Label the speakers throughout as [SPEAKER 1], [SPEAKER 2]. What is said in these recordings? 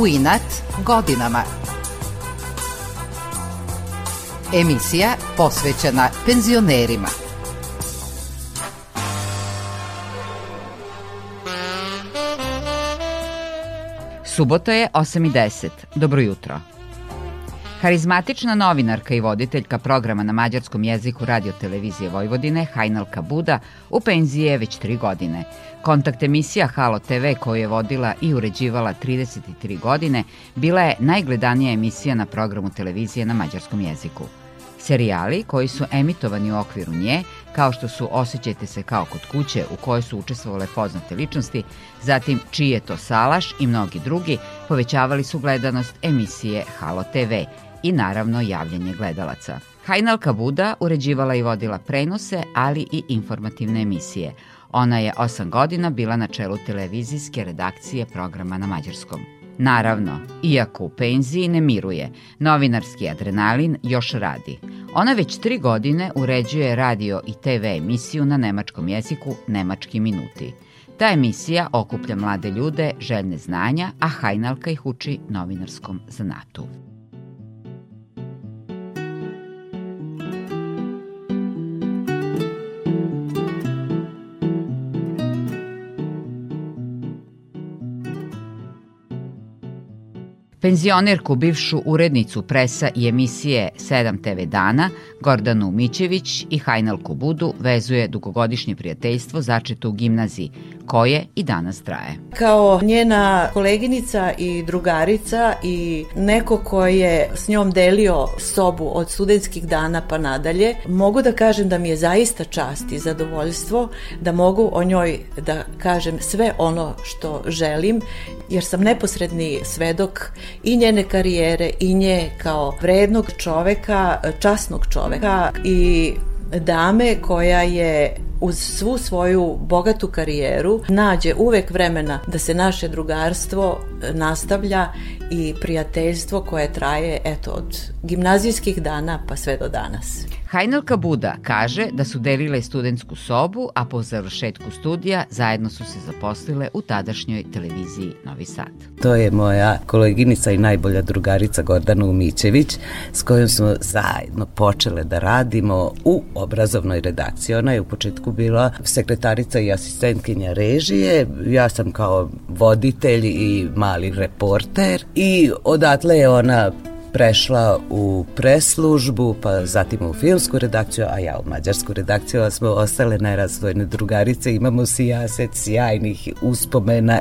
[SPEAKER 1] u inat godinama. Emisija posvećena penzionerima. Subota je 8.10. Dobro jutro. Harizmatična novinarka i voditeljka programa na mađarskom jeziku Radio Televizije Vojvodine Hajnalka Buda u penziji je već tri godine. Kontakt emisija Halo TV koju je vodila i uređivala 33 godine bila je najgledanija emisija na programu televizije na mađarskom jeziku. Serijali koji su emitovani u okviru nje, kao što su Osjećajte se kao kod kuće u kojoj su učestvovale poznate ličnosti, zatim Čiji je to salaš i mnogi drugi, povećavali su gledanost emisije Halo TV – i naravno javljanje gledalaca. Hajnalka Buda uređivala i vodila prenose, ali i informativne emisije. Ona je 8 godina bila na čelu televizijske redakcije programa na mađarskom. Naravno, iako u penziji ne miruje, novinarski adrenalin još radi. Ona već tri godine uređuje radio i TV emisiju na nemačkom jeziku Nemački minuti. Ta emisija okuplja mlade ljude željne znanja, a Hajnalka ih uči novinarskom zanatu. Penzionerku, bivšu urednicu presa i emisije 7 TV dana, Gordanu Mićević i Hajnalku Budu vezuje dugogodišnje prijateljstvo začeto u gimnaziji, koje i danas traje.
[SPEAKER 2] Kao njena koleginica i drugarica i neko ko je s njom delio sobu od studentskih dana pa nadalje, mogu da kažem da mi je zaista čast i zadovoljstvo da mogu o njoj da kažem sve ono što želim, jer sam neposredni svedok i njene karijere i nje kao vrednog čoveka, časnog čoveka i dame koja je uz svu svoju bogatu karijeru nađe uvek vremena da se naše drugarstvo e, nastavlja i prijateljstvo koje traje eto od gimnazijskih dana pa sve do danas.
[SPEAKER 1] Hajnalka Buda kaže da su delile studentsku sobu, a po završetku studija zajedno su se zaposlile u tadašnjoj televiziji Novi Sad.
[SPEAKER 3] To je moja koleginica i najbolja drugarica Gordana Umićević s kojom smo zajedno počele da radimo u obrazovnoj redakciji. Ona je u početku bila sekretarica i asistentkinja režije, ja sam kao voditelj i mali reporter i odatle je ona prešla u preslužbu, pa zatim u filmsku redakciju, a ja u mađarsku redakciju, a smo ostale nerazvojne drugarice, imamo sijaset sjajnih uspomena.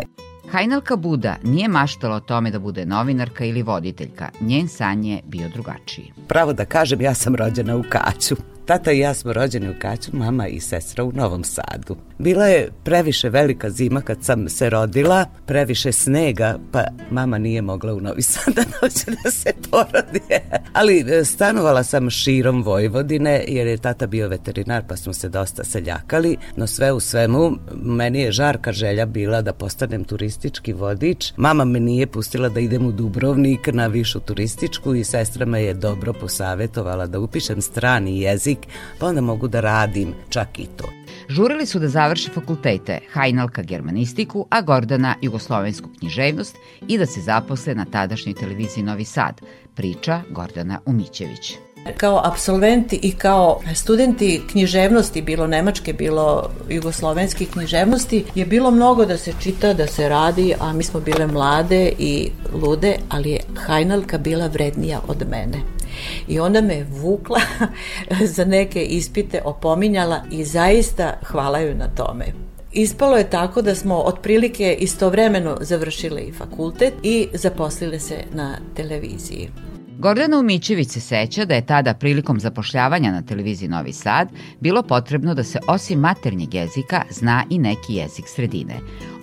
[SPEAKER 1] Hajnalka Buda nije maštala o tome da bude novinarka ili voditeljka. Njen san je bio drugačiji.
[SPEAKER 3] Pravo da kažem, ja sam rođena u Kaću. Tata i ja smo rođeni u Kaću, mama i sestra u Novom Sadu. Bila je previše velika zima kad sam se rodila, previše snega, pa mama nije mogla u Novi Sad da dođe da se porodi. Ali e, stanovala sam širom Vojvodine jer je tata bio veterinar pa smo se dosta seljakali, no sve u svemu meni je žarka želja bila da postanem turistički vodič. Mama me nije pustila da idem u Dubrovnik na višu turističku i sestra me je dobro posavetovala da upišem strani jezik učenik, pa onda mogu da radim čak i to.
[SPEAKER 1] Žurili su da završi fakultete Hajnalka germanistiku, a Gordana jugoslovensku književnost i da se zaposle na tadašnjoj televiziji Novi Sad, priča Gordana Umićević
[SPEAKER 2] kao absolventi i kao studenti književnosti, bilo nemačke, bilo jugoslovenske književnosti, je bilo mnogo da se čita, da se radi, a mi smo bile mlade i lude, ali je Hajnalka bila vrednija od mene i onda me vukla za neke ispite opominjala i zaista hvala joj na tome. Ispalo je tako da smo otprilike istovremeno završile i fakultet i zaposlile se na televiziji.
[SPEAKER 1] Gordana Umićević se seća da je tada prilikom zapošljavanja na televiziji Novi Sad bilo potrebno da se osim maternjeg jezika zna i neki jezik sredine.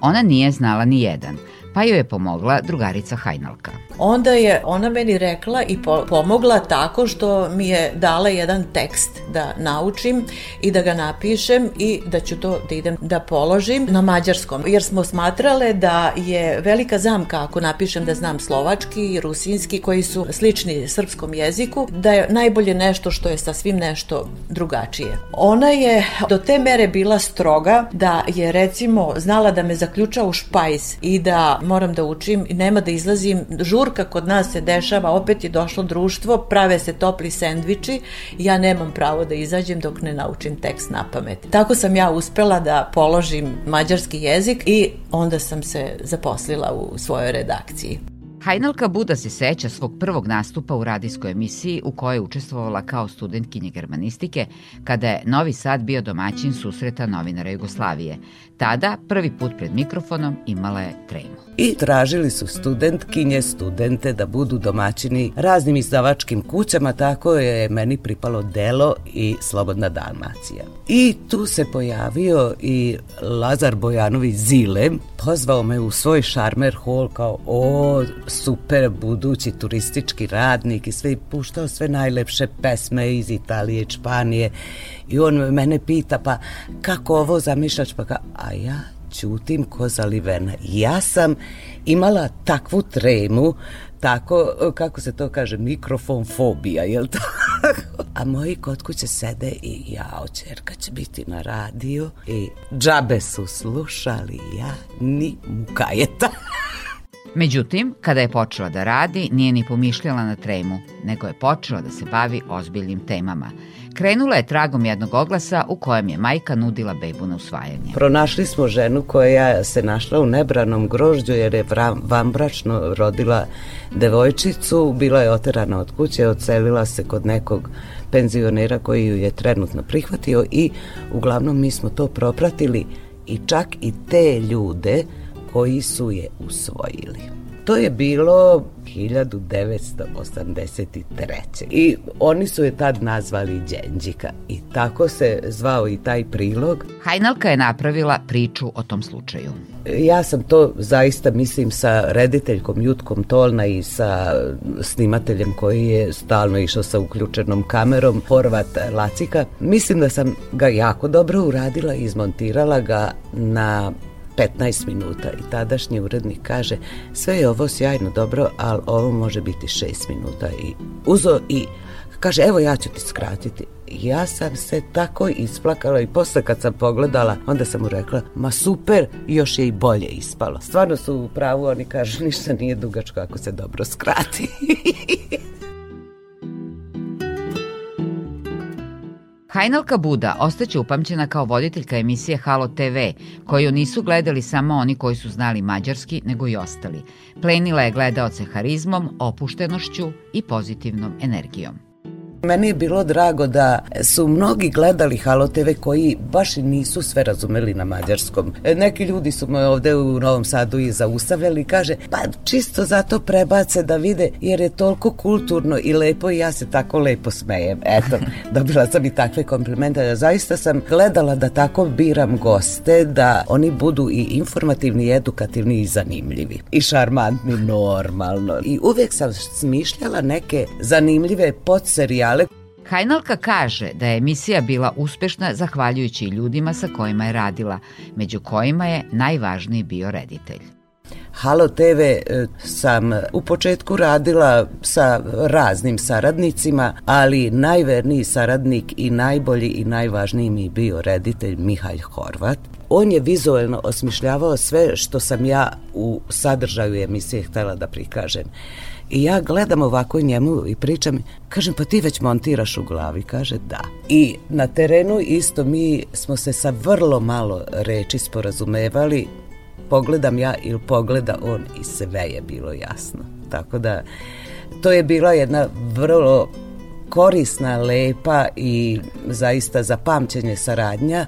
[SPEAKER 1] Ona nije znala ni jedan, pa joj je pomogla drugarica Hajnalka.
[SPEAKER 2] Onda je ona meni rekla i po pomogla tako što mi je dala jedan tekst da naučim i da ga napišem i da ću to da idem da položim na mađarskom. Jer smo smatrale da je velika zamka ako napišem da znam slovački i rusinski koji su slični srpskom jeziku, da je najbolje nešto što je sa svim nešto drugačije. Ona je do te mere bila stroga da je recimo znala da me za zaključao u špajs i da moram da učim i nema da izlazim. Žurka kod nas se dešava, opet je došlo društvo, prave se topli sendviči, ja nemam pravo da izađem dok ne naučim tekst na pamet. Tako sam ja uspela da položim mađarski jezik i onda sam se zaposlila u svojoj redakciji.
[SPEAKER 1] Hajnalka Buda se seća svog prvog nastupa u radijskoj emisiji u kojoj je učestvovala kao studentkinje germanistike kada je Novi Sad bio domaćin susreta novinara Jugoslavije. Tada, prvi put pred mikrofonom, imala je tremu.
[SPEAKER 3] I tražili su studentkinje, studente da budu domaćini raznim izdavačkim kućama, tako je meni pripalo Delo i Slobodna Dalmacija. I tu se pojavio i Lazar Bojanović Zile, pozvao me u svoj Charmer Hall kao o, super budući turistički radnik i sve puštao sve najlepše pesme iz Italije, Španije i on mene pita pa kako ovo zamišljaš pa ka, a ja ćutim ko zalivena. Ja sam imala takvu tremu, tako, kako se to kaže, je jel to? A moji kod kuće sede i ja, očerka će biti na radio i džabe su slušali ja ni mukajeta.
[SPEAKER 1] Međutim, kada je počela da radi, nije ni pomišljala na tremu, nego je počela da se bavi ozbiljnim temama. Krenula je tragom jednog oglasa u kojem je majka nudila bebu na usvajanje.
[SPEAKER 3] Pronašli smo ženu koja se našla u nebranom grožđu jer je vambračno rodila devojčicu, bila je oterana od kuće, ocelila se kod nekog penzionera koji ju je trenutno prihvatio i uglavnom mi smo to propratili i čak i te ljude koji su je usvojili. To je bilo 1983. I oni su je tad nazvali Đenđika i tako se zvao i taj prilog.
[SPEAKER 1] Hajnalka je napravila priču o tom slučaju.
[SPEAKER 3] Ja sam to zaista mislim sa rediteljkom Jutkom Tolna i sa snimateljem koji je stalno išao sa uključenom kamerom, Horvat Lacika. Mislim da sam ga jako dobro uradila i izmontirala ga na 15 minuta i tadašnji urednik kaže sve je ovo sjajno dobro, ali ovo može biti 6 minuta i uzo i kaže evo ja ću ti skratiti ja sam se tako isplakala i posle kad sam pogledala, onda sam mu rekla, ma super, još je i bolje ispalo. Stvarno su u pravu, oni kažu, ništa nije dugačko ako se dobro skrati.
[SPEAKER 1] Hajnalka Buda ostaće upamćena kao voditeljka emisije Halo TV, koju nisu gledali samo oni koji su znali mađarski, nego i ostali. Plenila je gledaoce harizmom, opuštenošću i pozitivnom energijom.
[SPEAKER 3] Meni je bilo drago da su mnogi gledali Halo TV koji baš i nisu sve razumeli na mađarskom. E, neki ljudi su me ovde u Novom Sadu i zaustavljali kaže pa čisto zato prebace da vide jer je toliko kulturno i lepo i ja se tako lepo smejem. Eto, dobila sam i takve komplimente Ja zaista sam gledala da tako biram goste, da oni budu i informativni, i edukativni i zanimljivi. I šarmantni normalno. I uvek sam smišljala neke zanimljive podserijale skandale.
[SPEAKER 1] Hajnalka kaže da je emisija bila uspešna zahvaljujući ljudima sa kojima je radila, među kojima je najvažniji bio reditelj.
[SPEAKER 3] Halo TV e, sam u početku radila sa raznim saradnicima, ali najverniji saradnik i najbolji i najvažniji mi bio reditelj Mihalj Horvat. On je vizuelno osmišljavao sve što sam ja u sadržaju emisije htela da prikažem. I ja gledam ovako njemu i pričam, kažem pa ti već montiraš u glavi, kaže da. I na terenu isto mi smo se sa vrlo malo reči sporazumevali, pogledam ja ili pogleda on i sve je bilo jasno. Tako da to je bila jedna vrlo korisna, lepa i zaista zapamćenje saradnja.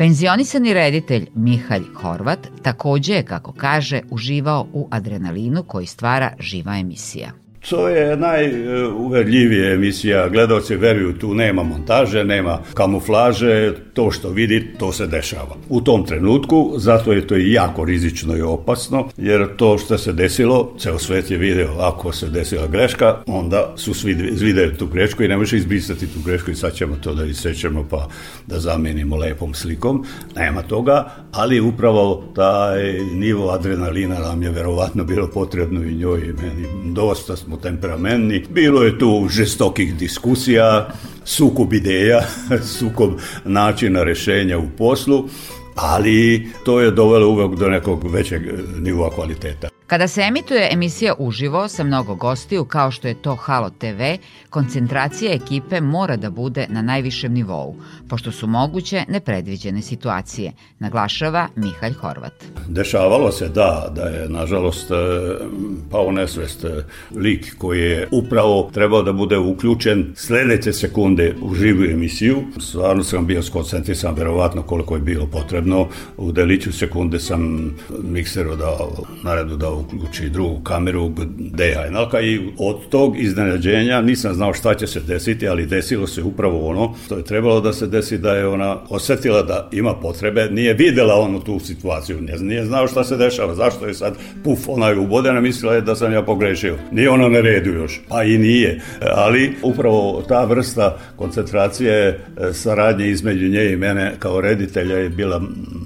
[SPEAKER 1] Penzionisani reditelj Mihalj Horvat takođe je, kako kaže, uživao u adrenalinu koji stvara živa emisija.
[SPEAKER 4] To je najuverljivije emisija, gledalci veruju, tu nema montaže, nema kamuflaže, to što vidi, to se dešava. U tom trenutku, zato je to i jako rizično i opasno, jer to što se desilo, ceo svet je video, ako se desila greška, onda su svi videli tu grešku i ne možeš izbrisati tu grešku i sad ćemo to da isrećemo pa da zamenimo lepom slikom, nema toga, ali upravo taj nivo adrenalina nam je verovatno bilo potrebno i njoj i meni. Dosta smo temperamentni. Bilo je tu žestokih diskusija, sukob ideja, sukob načina rešenja u poslu, ali to je dovelo uvek do nekog većeg nivoa kvaliteta.
[SPEAKER 1] Kada se emituje emisija uživo sa mnogo gostiju kao što je to Halo TV, koncentracija ekipe mora da bude na najvišem nivou, pošto su moguće nepredviđene situacije, naglašava Mihalj Horvat.
[SPEAKER 4] Dešavalo se da, da je nažalost e, pao nesvest e, lik koji je upravo trebao da bude uključen sledeće sekunde u živu emisiju. Stvarno sam bio skoncentrisan verovatno koliko je bilo potrebno. U deliću sekunde sam mikseru dao, naredu da uključi drugu kameru gde je i od tog iznenađenja nisam znao šta će se desiti, ali desilo se upravo ono što je trebalo da se desi, da je ona osetila da ima potrebe, nije videla onu tu situaciju, nije, nije znao šta se dešava, zašto je sad puf, ona je ubodena, mislila je da sam ja pogrešio. Nije ona na redu još, pa i nije, ali upravo ta vrsta koncentracije e, saradnje između nje i mene kao reditelja je bila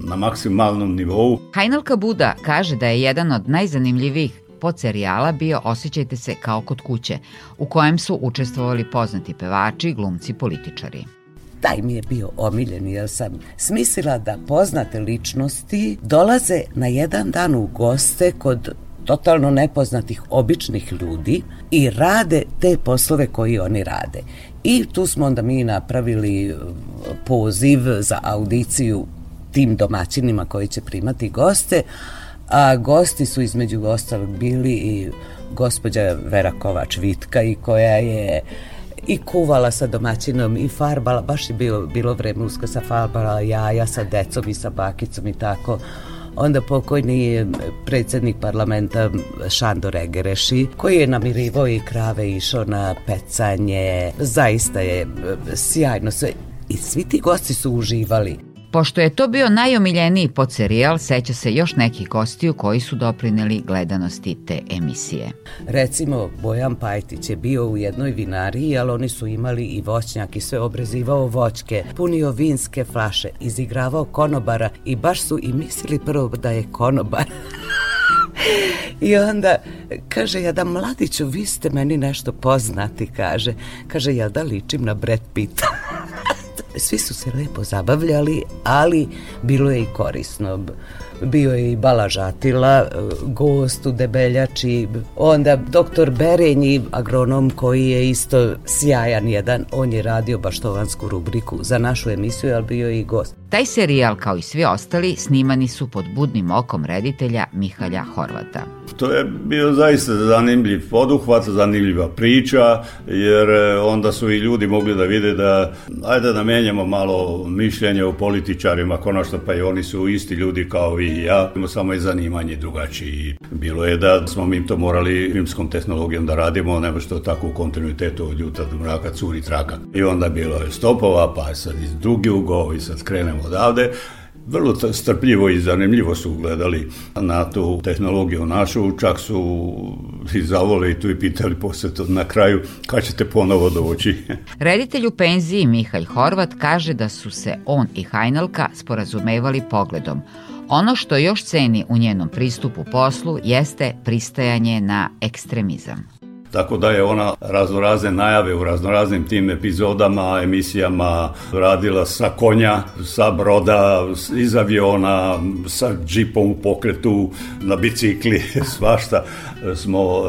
[SPEAKER 4] na maksimalnom nivou.
[SPEAKER 1] Hajnalka Buda kaže da je jedan od najzanimljivijih pod serijala bio Osjećajte se kao kod kuće, u kojem su učestvovali poznati pevači, glumci, političari
[SPEAKER 3] taj mi je bio omiljen jer sam smislila da poznate ličnosti dolaze na jedan dan u goste kod totalno nepoznatih običnih ljudi i rade te poslove koji oni rade. I tu smo onda mi napravili eh, poziv za audiciju tim domaćinima koji će primati goste, a gosti su između ostalog bili i gospođa Vera Kovač-Vitka i koja je i kuvala sa domaćinom i farbala, baš je bilo, bilo vreme uska sa farbala jaja sa decom i sa bakicom i tako. Onda pokojni predsednik parlamenta Šando Regereši, koji je namirivao i krave, išao na pecanje, zaista je e, sjajno sve. I svi ti gosti su uživali.
[SPEAKER 1] Pošto je to bio najomiljeniji podserijal, seća se još nekih gostiju koji su doprineli gledanosti te emisije.
[SPEAKER 3] Recimo, Bojan Pajtić je bio u jednoj vinariji, ali oni su imali i voćnjak i sve obrezivao voćke, punio vinske flaše, izigravao konobara i baš su i mislili prvo da je konobar. I onda kaže, ja da mladiću, vi ste meni nešto poznati, kaže. Kaže, ja da ličim na Brad Pitta svi su se lepo zabavljali, ali bilo je i korisno. Bio je i balažatila, e, gost u Debeljači, onda doktor Berenji, agronom koji je isto sjajan jedan, on je radio baštovansku rubriku za našu emisiju, ali bio je i gost.
[SPEAKER 1] Taj serijal, kao i svi ostali, snimani su pod budnim okom reditelja Mihalja Horvata.
[SPEAKER 4] To je bio zaista zanimljiv poduhvat, zanimljiva priča, jer e, onda su i ljudi mogli da vide da ajde da menjamo malo mišljenje o političarima, konačno pa i oni su isti ljudi kao i ja, samo je zanimanje drugačiji. Bilo je da smo mi to morali filmskom tehnologijom da radimo, nego što tako u kontinuitetu od jutra do mraka curi traka. I onda bilo je stopova, pa sad iz drugi ugo i sad krenemo odavde, Vrlo strpljivo i zanimljivo su gledali na tu tehnologiju našu, čak su i zavole i tu i pitali posle to na kraju kad ćete ponovo doći.
[SPEAKER 1] Reditelj u penziji Mihaj Horvat kaže da su se on i Hajnalka sporazumevali pogledom. Ono što još ceni u njenom pristupu poslu jeste pristajanje na ekstremizam.
[SPEAKER 4] Tako da je ona raznorazne najave u raznoraznim tim epizodama, emisijama radila sa konja, sa broda, iz aviona, sa džipom u pokretu, na bicikli, svašta smo e,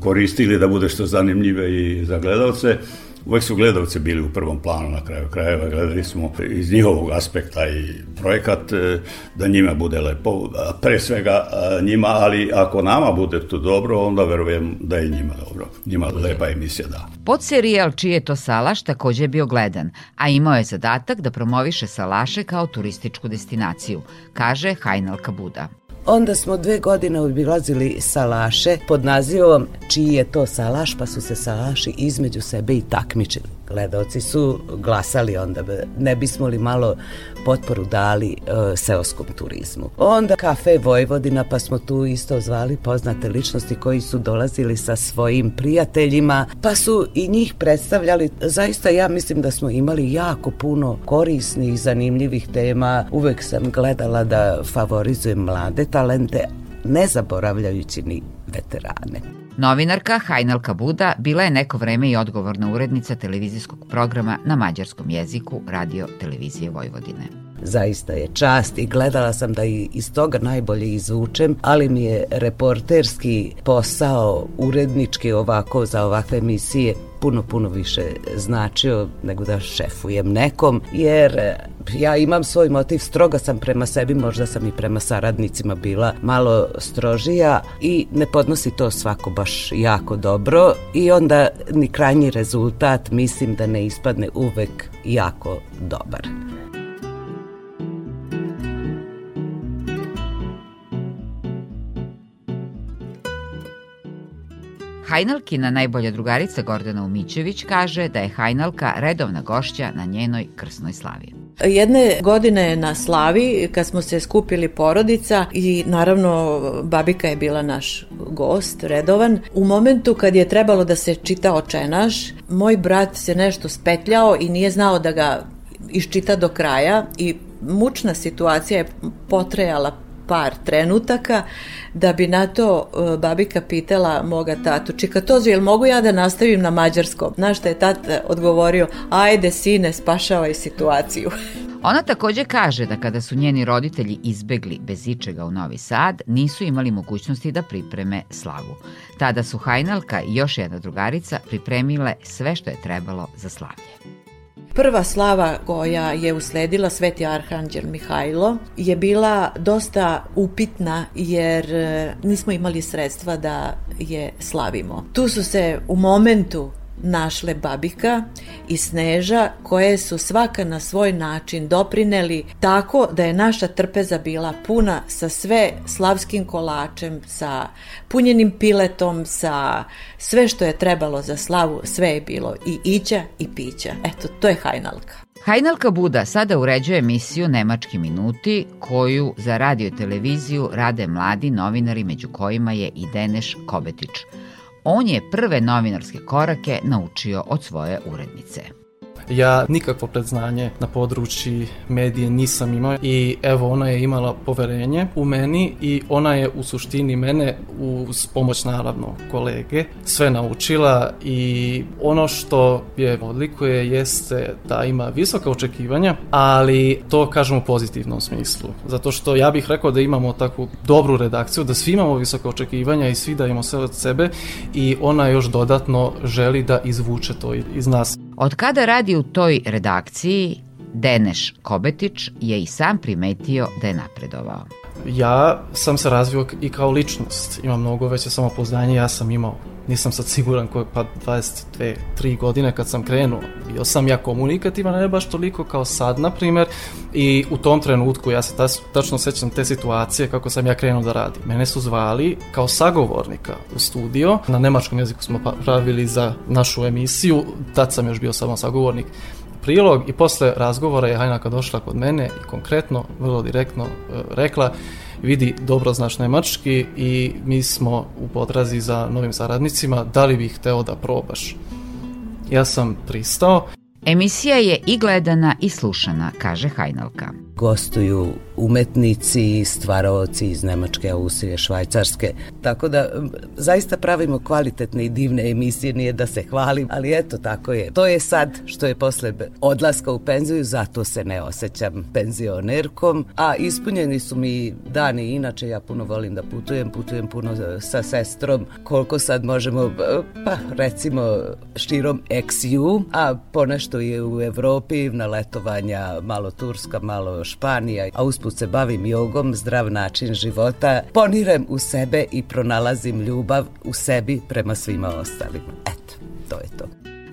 [SPEAKER 4] koristili da bude što zanimljive i za gledalce. Uvek su gledalci bili u prvom planu na kraju krajeva, gledali smo iz njihovog aspekta i projekat e, da njima bude lepo, pre svega e, njima, ali ako nama bude to dobro, onda verujem da je njima dobro. Njima lepa emisija, da.
[SPEAKER 1] Pod serijal Čiji to salaš takođe je bio gledan, a imao je zadatak da promoviše salaše kao turističku destinaciju, kaže Hajnal Kabuda.
[SPEAKER 3] Onda smo dve godine obilazili salaše pod nazivom Čiji je to salaš, pa su se salaši između sebe i takmičili gledaoci su glasali onda, ne bismo li malo potporu dali e, seoskom turizmu. Onda kafe Vojvodina, pa smo tu isto zvali poznate ličnosti koji su dolazili sa svojim prijateljima, pa su i njih predstavljali. Zaista ja mislim da smo imali jako puno korisnih i zanimljivih tema. Uvek sam gledala da favorizujem mlade talente, ne zaboravljajući ni veterane.
[SPEAKER 1] Novinarka Hajnalka Buda bila je neko vreme i odgovorna urednica televizijskog programa na mađarskom jeziku Radio Televizije Vojvodine
[SPEAKER 3] zaista je čast i gledala sam da i iz toga najbolje izvučem, ali mi je reporterski posao urednički ovako za ovakve emisije puno, puno više značio nego da šefujem nekom, jer e, ja imam svoj motiv, stroga sam prema sebi, možda sam i prema saradnicima bila malo strožija i ne podnosi to svako baš jako dobro i onda ni krajnji rezultat mislim da ne ispadne uvek jako dobar.
[SPEAKER 1] Hajnalkina najbolja drugarica Gordana Umićević kaže da je Hajnalka redovna gošća na njenoj krsnoj slavi.
[SPEAKER 2] Jedne godine na Slavi, kad smo se skupili porodica i naravno babika je bila naš gost, redovan, u momentu kad je trebalo da se čita očenaš, moj brat se nešto spetljao i nije znao da ga iščita do kraja i mučna situacija je potrejala par trenutaka da bi na to e, babika pitala moga tatu čika Čikatozu, jel mogu ja da nastavim na mađarskom? Znaš šta je tat odgovorio, ajde sine, spašavaj situaciju.
[SPEAKER 1] Ona takođe kaže da kada su njeni roditelji izbegli bez ičega u Novi Sad, nisu imali mogućnosti da pripreme slavu. Tada su Hajnalka i još jedna drugarica pripremile sve što je trebalo za slavlje.
[SPEAKER 2] Prva slava koja je usledila Sveti Arhanđel Mihajlo je bila dosta upitna jer e, nismo imali sredstva da je slavimo. Tu su se u momentu našle Babika i Sneža koje su svaka na svoj način doprineli tako da je naša trpeza bila puna sa sve slavskim kolačem, sa punjenim piletom, sa sve što je trebalo za slavu, sve je bilo i ića i pića. Eto, to je hajnalka.
[SPEAKER 1] Hajnalka Buda sada uređuje emisiju Nemački minuti, koju za radio i televiziju rade mladi novinari, među kojima je i Deneš Kobetić. On je prve novinarske korake naučio od svoje urednice.
[SPEAKER 5] Ja nikakvo predznanje na područji medije nisam imao i evo ona je imala poverenje u meni i ona je u suštini mene uz pomoć naravno kolege sve naučila i ono što je odlikuje jeste da ima visoka očekivanja, ali to kažem u pozitivnom smislu. Zato što ja bih rekao da imamo takvu dobru redakciju, da svi imamo visoka očekivanja i svi dajemo sve od sebe i ona još dodatno želi da izvuče to iz nas.
[SPEAKER 1] Od kada radi u toj redakciji, Deneš Kobetić je i sam primetio da je napredovao.
[SPEAKER 5] Ja sam se razvio i kao ličnost, imam mnogo veće samopoznanje, ja sam imao nisam sad siguran koje, pa 22, 3 godine kad sam krenuo, bio sam ja komunikativan, ne baš toliko kao sad, na primjer, i u tom trenutku ja se ta, tačno sećam te situacije kako sam ja krenuo da radim. Mene su zvali kao sagovornika u studio, na nemačkom jeziku smo pa, pravili za našu emisiju, tad sam još bio samo sagovornik, prilog i posle razgovora je Hajnaka došla kod mene i konkretno, vrlo direktno e, rekla vidi, dobro znaš nemački i mi smo u potrazi za novim saradnicima, da li bih hteo da probaš? Ja sam pristao.
[SPEAKER 1] Emisija je i gledana i slušana, kaže Hajnalka
[SPEAKER 3] gostuju umetnici i stvaraoci iz Nemačke, Austrije, Švajcarske. Tako da zaista pravimo kvalitetne i divne emisije, nije da se hvalim, ali eto tako je. To je sad što je posle odlaska u penziju, zato se ne osjećam penzionerkom, a ispunjeni su mi dani, inače ja puno volim da putujem, putujem puno e, sa sestrom, koliko sad možemo, pa recimo širom XU, a ponešto je u Evropi, na letovanja malo Turska, malo Španija, a usput se bavim jogom, zdrav način života, ponirem u sebe i pronalazim ljubav u sebi prema svima ostalima. Eto, to je to.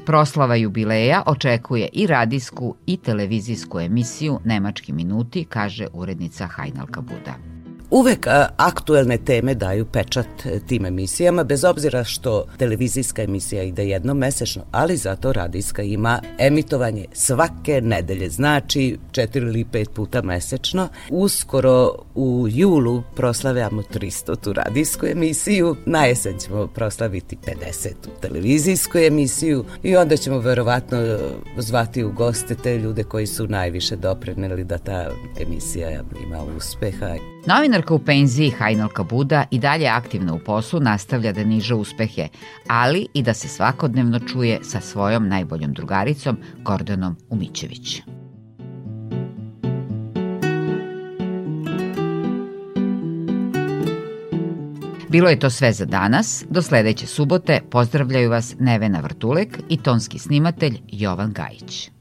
[SPEAKER 1] Proslava jubileja očekuje i radijsku i televizijsku emisiju Nemački minuti, kaže urednica Hajnalka Buda
[SPEAKER 3] uvek aktuelne teme daju pečat e, tim emisijama, bez obzira što televizijska emisija ide jednom mesečno, ali zato radijska ima emitovanje svake nedelje, znači četiri ili pet puta mesečno. Uskoro u julu proslavljamo 300. tu radijsku emisiju, na jesen ćemo proslaviti 50. televizijsku emisiju i onda ćemo verovatno e, zvati u goste te ljude koji su najviše doprineli da ta emisija ima uspeha.
[SPEAKER 1] Novinarka u penziji Hajnalka Buda i dalje aktivna u poslu nastavlja da niže uspehe, ali i da se svakodnevno čuje sa svojom najboljom drugaricom Gordonom Umićević. Bilo je to sve za danas. Do sledeće subote pozdravljaju vas Nevena Vrtulek i tonski snimatelj Jovan Gajić.